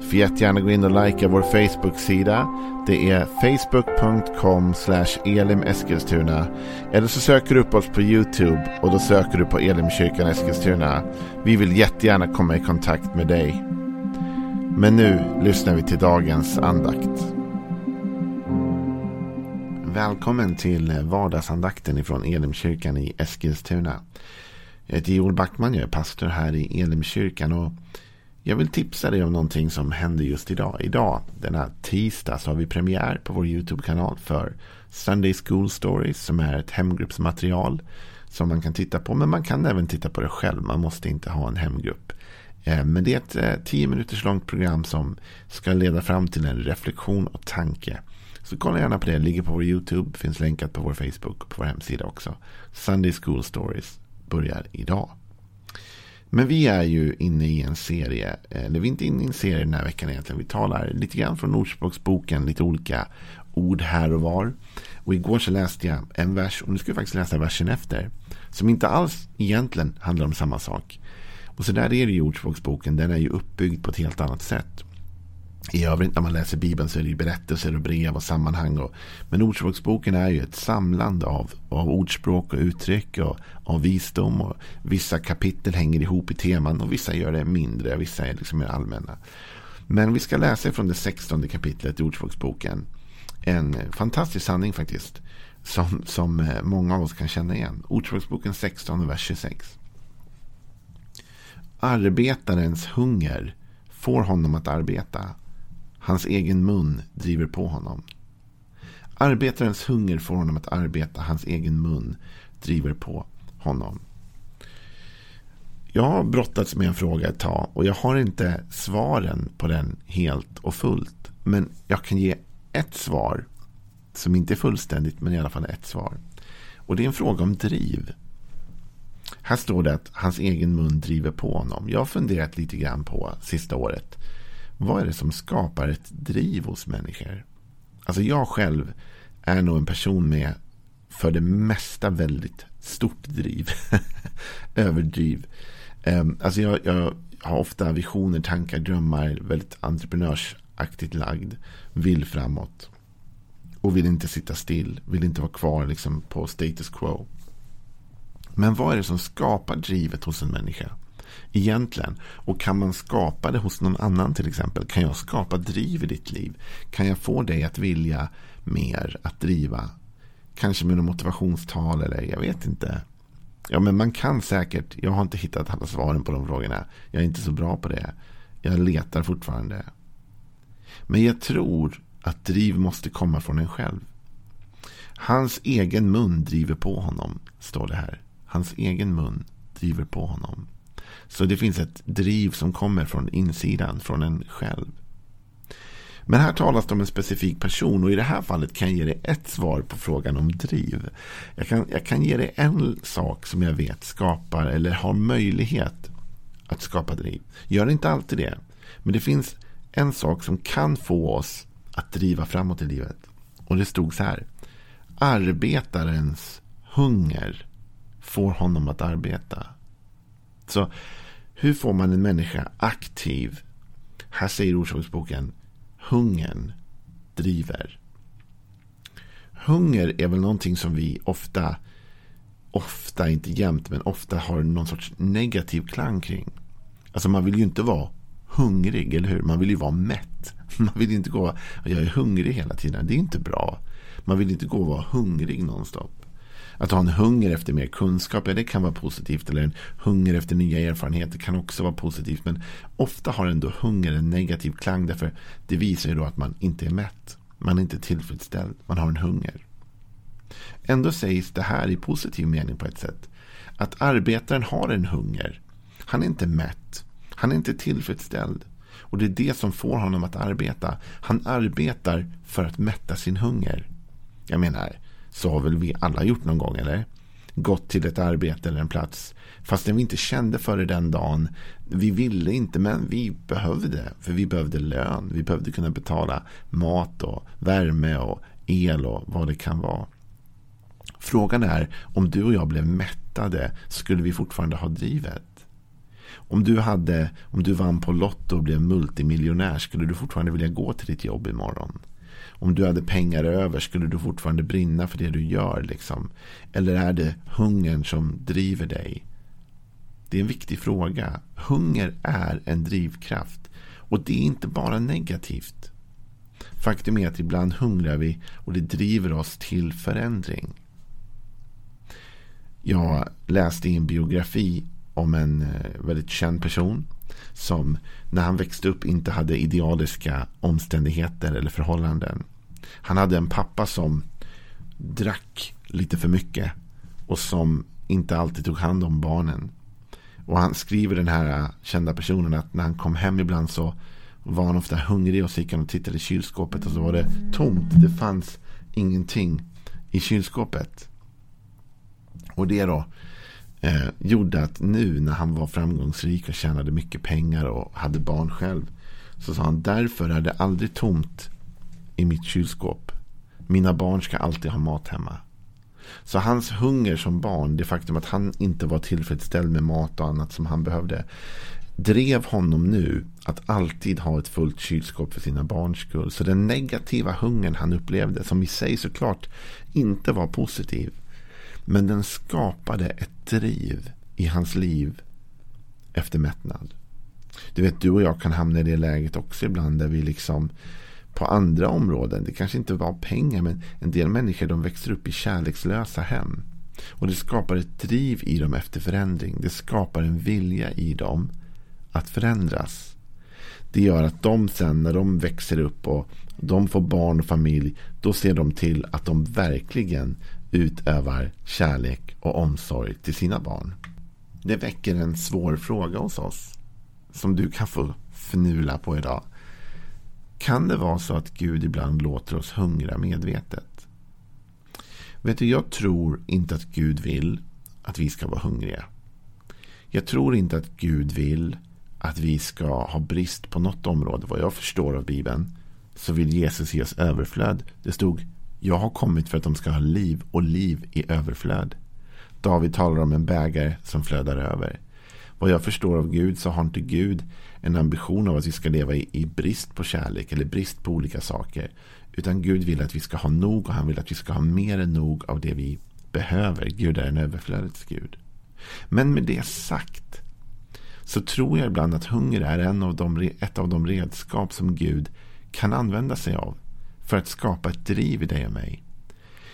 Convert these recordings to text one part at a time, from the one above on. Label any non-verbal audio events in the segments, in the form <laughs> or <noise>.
Får jättegärna gå in och likea vår Facebook-sida. Det är facebook.com elimeskilstuna. Eller så söker du upp oss på YouTube och då söker du på Elimkyrkan Eskilstuna. Vi vill jättegärna komma i kontakt med dig. Men nu lyssnar vi till dagens andakt. Välkommen till vardagsandakten ifrån Elimkyrkan i Eskilstuna. Jag heter Joel Backman, jag är pastor här i Elimkyrkan. och jag vill tipsa dig om någonting som händer just idag. Idag, denna tisdag, så har vi premiär på vår YouTube-kanal för Sunday School Stories som är ett hemgruppsmaterial som man kan titta på. Men man kan även titta på det själv. Man måste inte ha en hemgrupp. Eh, men det är ett eh, tio minuters långt program som ska leda fram till en reflektion och tanke. Så kolla gärna på det. Det ligger på vår YouTube. Finns länkat på vår Facebook och på vår hemsida också. Sunday School Stories börjar idag. Men vi är ju inne i en serie, eller vi är inte inne i en serie den här veckan egentligen. Vi talar lite grann från Ordspråksboken, lite olika ord här och var. Och igår så läste jag en vers, och nu ska vi faktiskt läsa versen efter. Som inte alls egentligen handlar om samma sak. Och så där är det i Ordspråksboken, den är ju uppbyggd på ett helt annat sätt. I övrigt när man läser Bibeln så är det ju berättelser och brev och sammanhang. Och, men Ordspråksboken är ju ett samlande av, av ordspråk och uttryck och av visdom. Och vissa kapitel hänger ihop i teman och vissa gör det mindre. Vissa är liksom mer allmänna. Men vi ska läsa från det sextonde kapitlet i Ordspråksboken. En fantastisk sanning faktiskt. Som, som eh, många av oss kan känna igen. Ordspråksboken 16, vers 26. Arbetarens hunger får honom att arbeta Hans egen mun driver på honom. Arbetarens hunger får honom att arbeta. Hans egen mun driver på honom. Jag har brottats med en fråga ett tag och jag har inte svaren på den helt och fullt. Men jag kan ge ett svar som inte är fullständigt men i alla fall ett svar. Och det är en fråga om driv. Här står det att hans egen mun driver på honom. Jag har funderat lite grann på sista året. Vad är det som skapar ett driv hos människor? Alltså jag själv är nog en person med för det mesta väldigt stort driv. <laughs> Överdriv. Ehm, alltså jag, jag, har ofta visioner, tankar, drömmar. Väldigt entreprenörsaktigt lagd. Vill framåt. Och vill inte sitta still. Vill inte vara kvar liksom, på status quo. Men vad är det som skapar drivet hos en människa? Egentligen? Och kan man skapa det hos någon annan till exempel? Kan jag skapa driv i ditt liv? Kan jag få dig att vilja mer, att driva? Kanske med något motivationstal eller jag vet inte. Ja, men man kan säkert. Jag har inte hittat alla svaren på de frågorna. Jag är inte så bra på det. Jag letar fortfarande. Men jag tror att driv måste komma från en själv. Hans egen mun driver på honom, står det här. Hans egen mun driver på honom. Så det finns ett driv som kommer från insidan, från en själv. Men här talas det om en specifik person och i det här fallet kan jag ge dig ett svar på frågan om driv. Jag kan, jag kan ge dig en sak som jag vet skapar eller har möjlighet att skapa driv. Gör inte alltid det. Men det finns en sak som kan få oss att driva framåt i livet. Och det stod så här. Arbetarens hunger får honom att arbeta. Så hur får man en människa aktiv? Här säger Ordspråksboken hungern driver. Hunger är väl någonting som vi ofta, ofta, inte jämt, men ofta har någon sorts negativ klang kring. Alltså man vill ju inte vara hungrig, eller hur? Man vill ju vara mätt. <laughs> Man vill inte gå, jag är hungrig hela tiden. Det är inte bra. Man vill inte gå och vara hungrig nonstop. Att ha en hunger efter mer kunskap, ja, det kan vara positivt. Eller en hunger efter nya erfarenheter kan också vara positivt. Men ofta har ändå hunger en negativ klang. Därför det visar ju då att man inte är mätt. Man är inte tillfredsställd. Man har en hunger. Ändå sägs det här i positiv mening på ett sätt. Att arbetaren har en hunger. Han är inte mätt. Han är inte tillfredsställd. Och det är det som får honom att arbeta. Han arbetar för att mätta sin hunger. Jag menar, så har väl vi alla gjort någon gång, eller? gått till ett arbete eller en plats. Fastän vi inte kände för det den dagen. Vi ville inte men vi behövde. För vi behövde lön. Vi behövde kunna betala mat och värme och el och vad det kan vara. Frågan är om du och jag blev mättade skulle vi fortfarande ha drivet. Om du, hade, om du vann på Lotto och blev multimiljonär skulle du fortfarande vilja gå till ditt jobb imorgon. Om du hade pengar över skulle du fortfarande brinna för det du gör. Liksom. Eller är det hungern som driver dig? Det är en viktig fråga. Hunger är en drivkraft. Och det är inte bara negativt. Faktum är att ibland hungrar vi och det driver oss till förändring. Jag läste i en biografi om en eh, väldigt känd person som när han växte upp inte hade idealiska omständigheter eller förhållanden. Han hade en pappa som drack lite för mycket och som inte alltid tog hand om barnen. Och han skriver den här eh, kända personen att när han kom hem ibland så var han ofta hungrig och så gick han och tittade i kylskåpet och så var det tomt. Det fanns ingenting i kylskåpet. Och det då eh, gjorde att nu när han var framgångsrik och tjänade mycket pengar och hade barn själv. Så sa han därför är det aldrig tomt i mitt kylskåp. Mina barn ska alltid ha mat hemma. Så hans hunger som barn, det faktum att han inte var tillfredsställd med mat och annat som han behövde, drev honom nu att alltid ha ett fullt kylskåp för sina barns skull. Så den negativa hungern han upplevde, som i sig såklart inte var positiv, men den skapade ett driv i hans liv efter mättnad. Du vet, du och jag kan hamna i det läget också ibland där vi liksom på andra områden, det kanske inte var pengar, men en del människor de växer upp i kärlekslösa hem. Och det skapar ett driv i dem efter förändring. Det skapar en vilja i dem att förändras. Det gör att de sen när de växer upp och de får barn och familj, då ser de till att de verkligen utövar kärlek och omsorg till sina barn. Det väcker en svår fråga hos oss som du kan få fnula på idag. Kan det vara så att Gud ibland låter oss hungra medvetet? Vet du, jag tror inte att Gud vill att vi ska vara hungriga. Jag tror inte att Gud vill att vi ska ha brist på något område. Vad jag förstår av Bibeln så vill Jesus ge oss överflöd. Det stod jag har kommit för att de ska ha liv och liv i överflöd. David talar om en bägare som flödar över. Vad jag förstår av Gud så har inte Gud en ambition av att vi ska leva i, i, brist på kärlek eller brist på olika saker. Utan Gud vill att vi ska ha nog och han vill att vi ska ha mer än nog av det vi behöver. Gud är en överflödets Gud. Men med det sagt så tror jag ibland att hunger är en av de, ett av de redskap som Gud kan använda sig av för att skapa ett driv i dig och mig.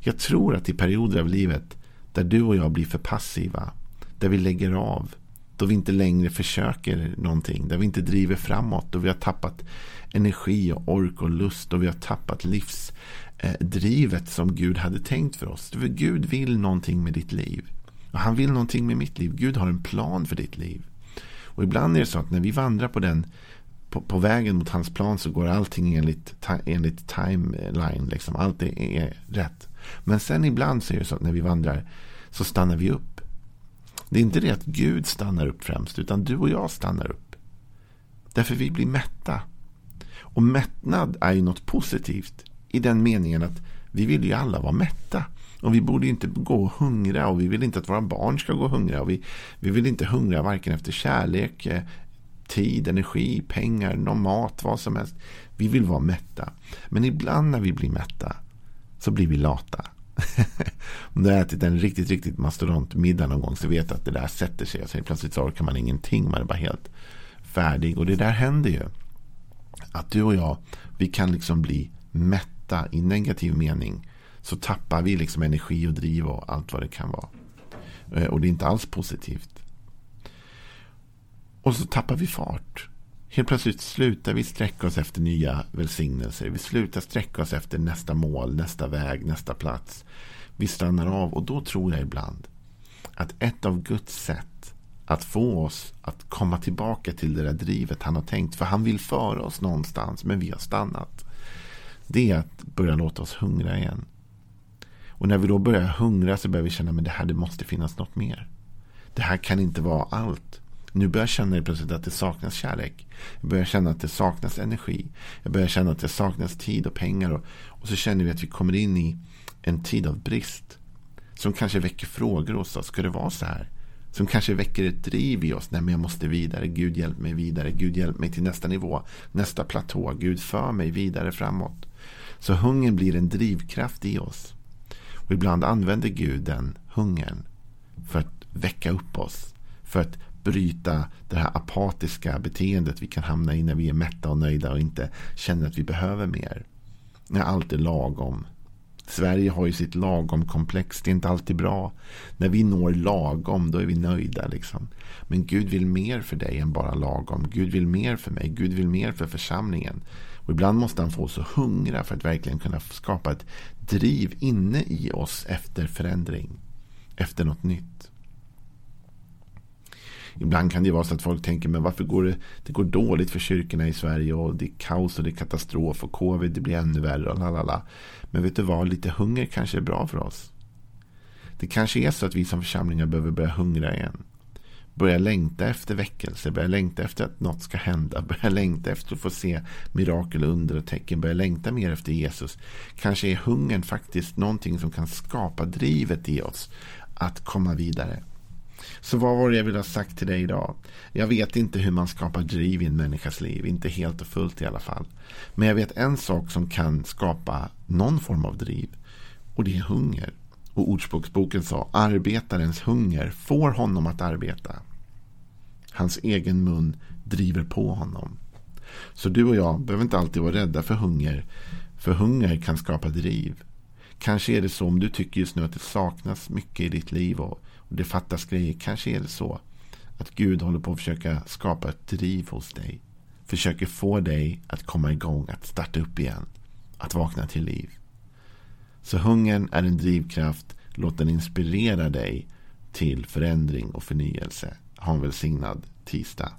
Jag tror att i perioder av livet där du och jag blir för passiva, där vi lägger av, då vi inte längre försöker någonting, där vi inte driver framåt, då vi har tappat energi och ork och lust och vi har tappat livsdrivet som Gud hade tänkt för oss. För Gud vill någonting med ditt liv. Och han vill någonting med mitt liv. Gud har en plan för ditt liv. Och ibland är det så att när vi vandrar på den på, på, vägen mot hans plan så går allting enligt, enligt timeline. Liksom. Allt är, rätt. Men sen ibland så är det så att när vi vandrar så stannar vi upp. Det är inte det att Gud stannar upp främst, utan du och jag stannar upp. Därför vi blir mätta. Och mättnad är ju något positivt i den meningen att vi vill ju alla vara mätta. Och vi borde inte gå och hungra och vi vill inte att våra barn ska gå och hungra. Och vi, vi vill inte hungra varken efter kärlek tid, energi, pengar, någon mat, vad som helst. Vi vill vara mätta. Men ibland när vi blir mätta så blir vi lata. <laughs> Om du har ätit en riktigt, riktigt mastodontmiddag någon gång så vet du att det där sätter sig. Alltså, plötsligt så orkar man ingenting. Man är bara helt färdig. Och det där händer ju. Att du och jag, vi kan liksom bli mätta i negativ mening. Så tappar vi liksom energi och driv och allt vad det kan vara. Eh, och det är inte alls positivt. Och så tappar vi fart. Helt plötsligt slutar vi sträcka oss efter nya välsignelser. Vi slutar sträcka oss efter nästa mål, nästa väg, nästa plats. Vi stannar av och då tror jag ibland att ett av Guds sätt att få oss att komma tillbaka till det där drivet han har tänkt. För han vill föra oss någonstans men vi har stannat. Det är att börja låta oss hungra igen. Och när vi då börjar hungra så börjar vi känna att det här det måste finnas något mer. Det här kan inte vara allt. Nu börjar jag känna plötsligt att det saknas kärlek. Jag börjar känna att det saknas energi. Jag börjar känna att det saknas tid och pengar. Och, och så känner vi att vi kommer in i en tid av brist. Som kanske väcker frågor hos oss. Ska det vara så här? Som kanske väcker ett driv i oss. Nej, men jag måste vidare. Gud hjälp mig vidare. Gud hjälp mig till nästa nivå. Nästa platå. Gud för mig vidare framåt. Så hungern blir en drivkraft i oss. Och ibland använder Gud den hungern för att väcka upp oss. För att bryta det här apatiska beteendet vi kan hamna i när vi är mätta och nöjda och inte känner att vi behöver mer. När allt är lagom. Sverige har ju sitt lagom-komplex. Det är inte alltid bra. När vi når lagom, då är vi nöjda. Liksom. Men Gud vill mer för dig än bara lagom. Gud vill mer för mig. Gud vill mer för församlingen. Och ibland måste han få oss att hungra för att verkligen kunna skapa ett driv inne i oss efter förändring. Efter något nytt. Ibland kan det vara så att folk tänker, men varför går det, det går dåligt för kyrkorna i Sverige och det är kaos och det är katastrof och covid det blir ännu värre och lalala. Men vet du vad, lite hunger kanske är bra för oss. Det kanske är så att vi som församlingar behöver börja hungra igen. Börja längta efter väckelse, börja längta efter att något ska hända, <laughs> börja längta efter att få se mirakel, under och tecken, börja längta mer efter Jesus. Kanske är hungern faktiskt någonting som kan skapa drivet i oss att komma vidare. Så vad var det jag ville ha sagt till dig idag? Jag vet inte hur man skapar driv i en människas liv. Inte helt och fullt i alla fall. Men jag vet en sak som kan skapa någon form av driv. Och det är hunger. Och Ordspråksboken sa arbetarens hunger får honom att arbeta. Hans egen mun driver på honom. Så du och jag behöver inte alltid vara rädda för hunger. För hunger kan skapa driv. Kanske är det så om du tycker just nu att det saknas mycket i ditt liv och och det fattas grejer. Kanske är det så att Gud håller på att försöka skapa ett driv hos dig. Försöker få dig att komma igång, att starta upp igen. Att vakna till liv. Så hungern är en drivkraft. Låt den inspirera dig till förändring och förnyelse. Ha en välsignad tisdag.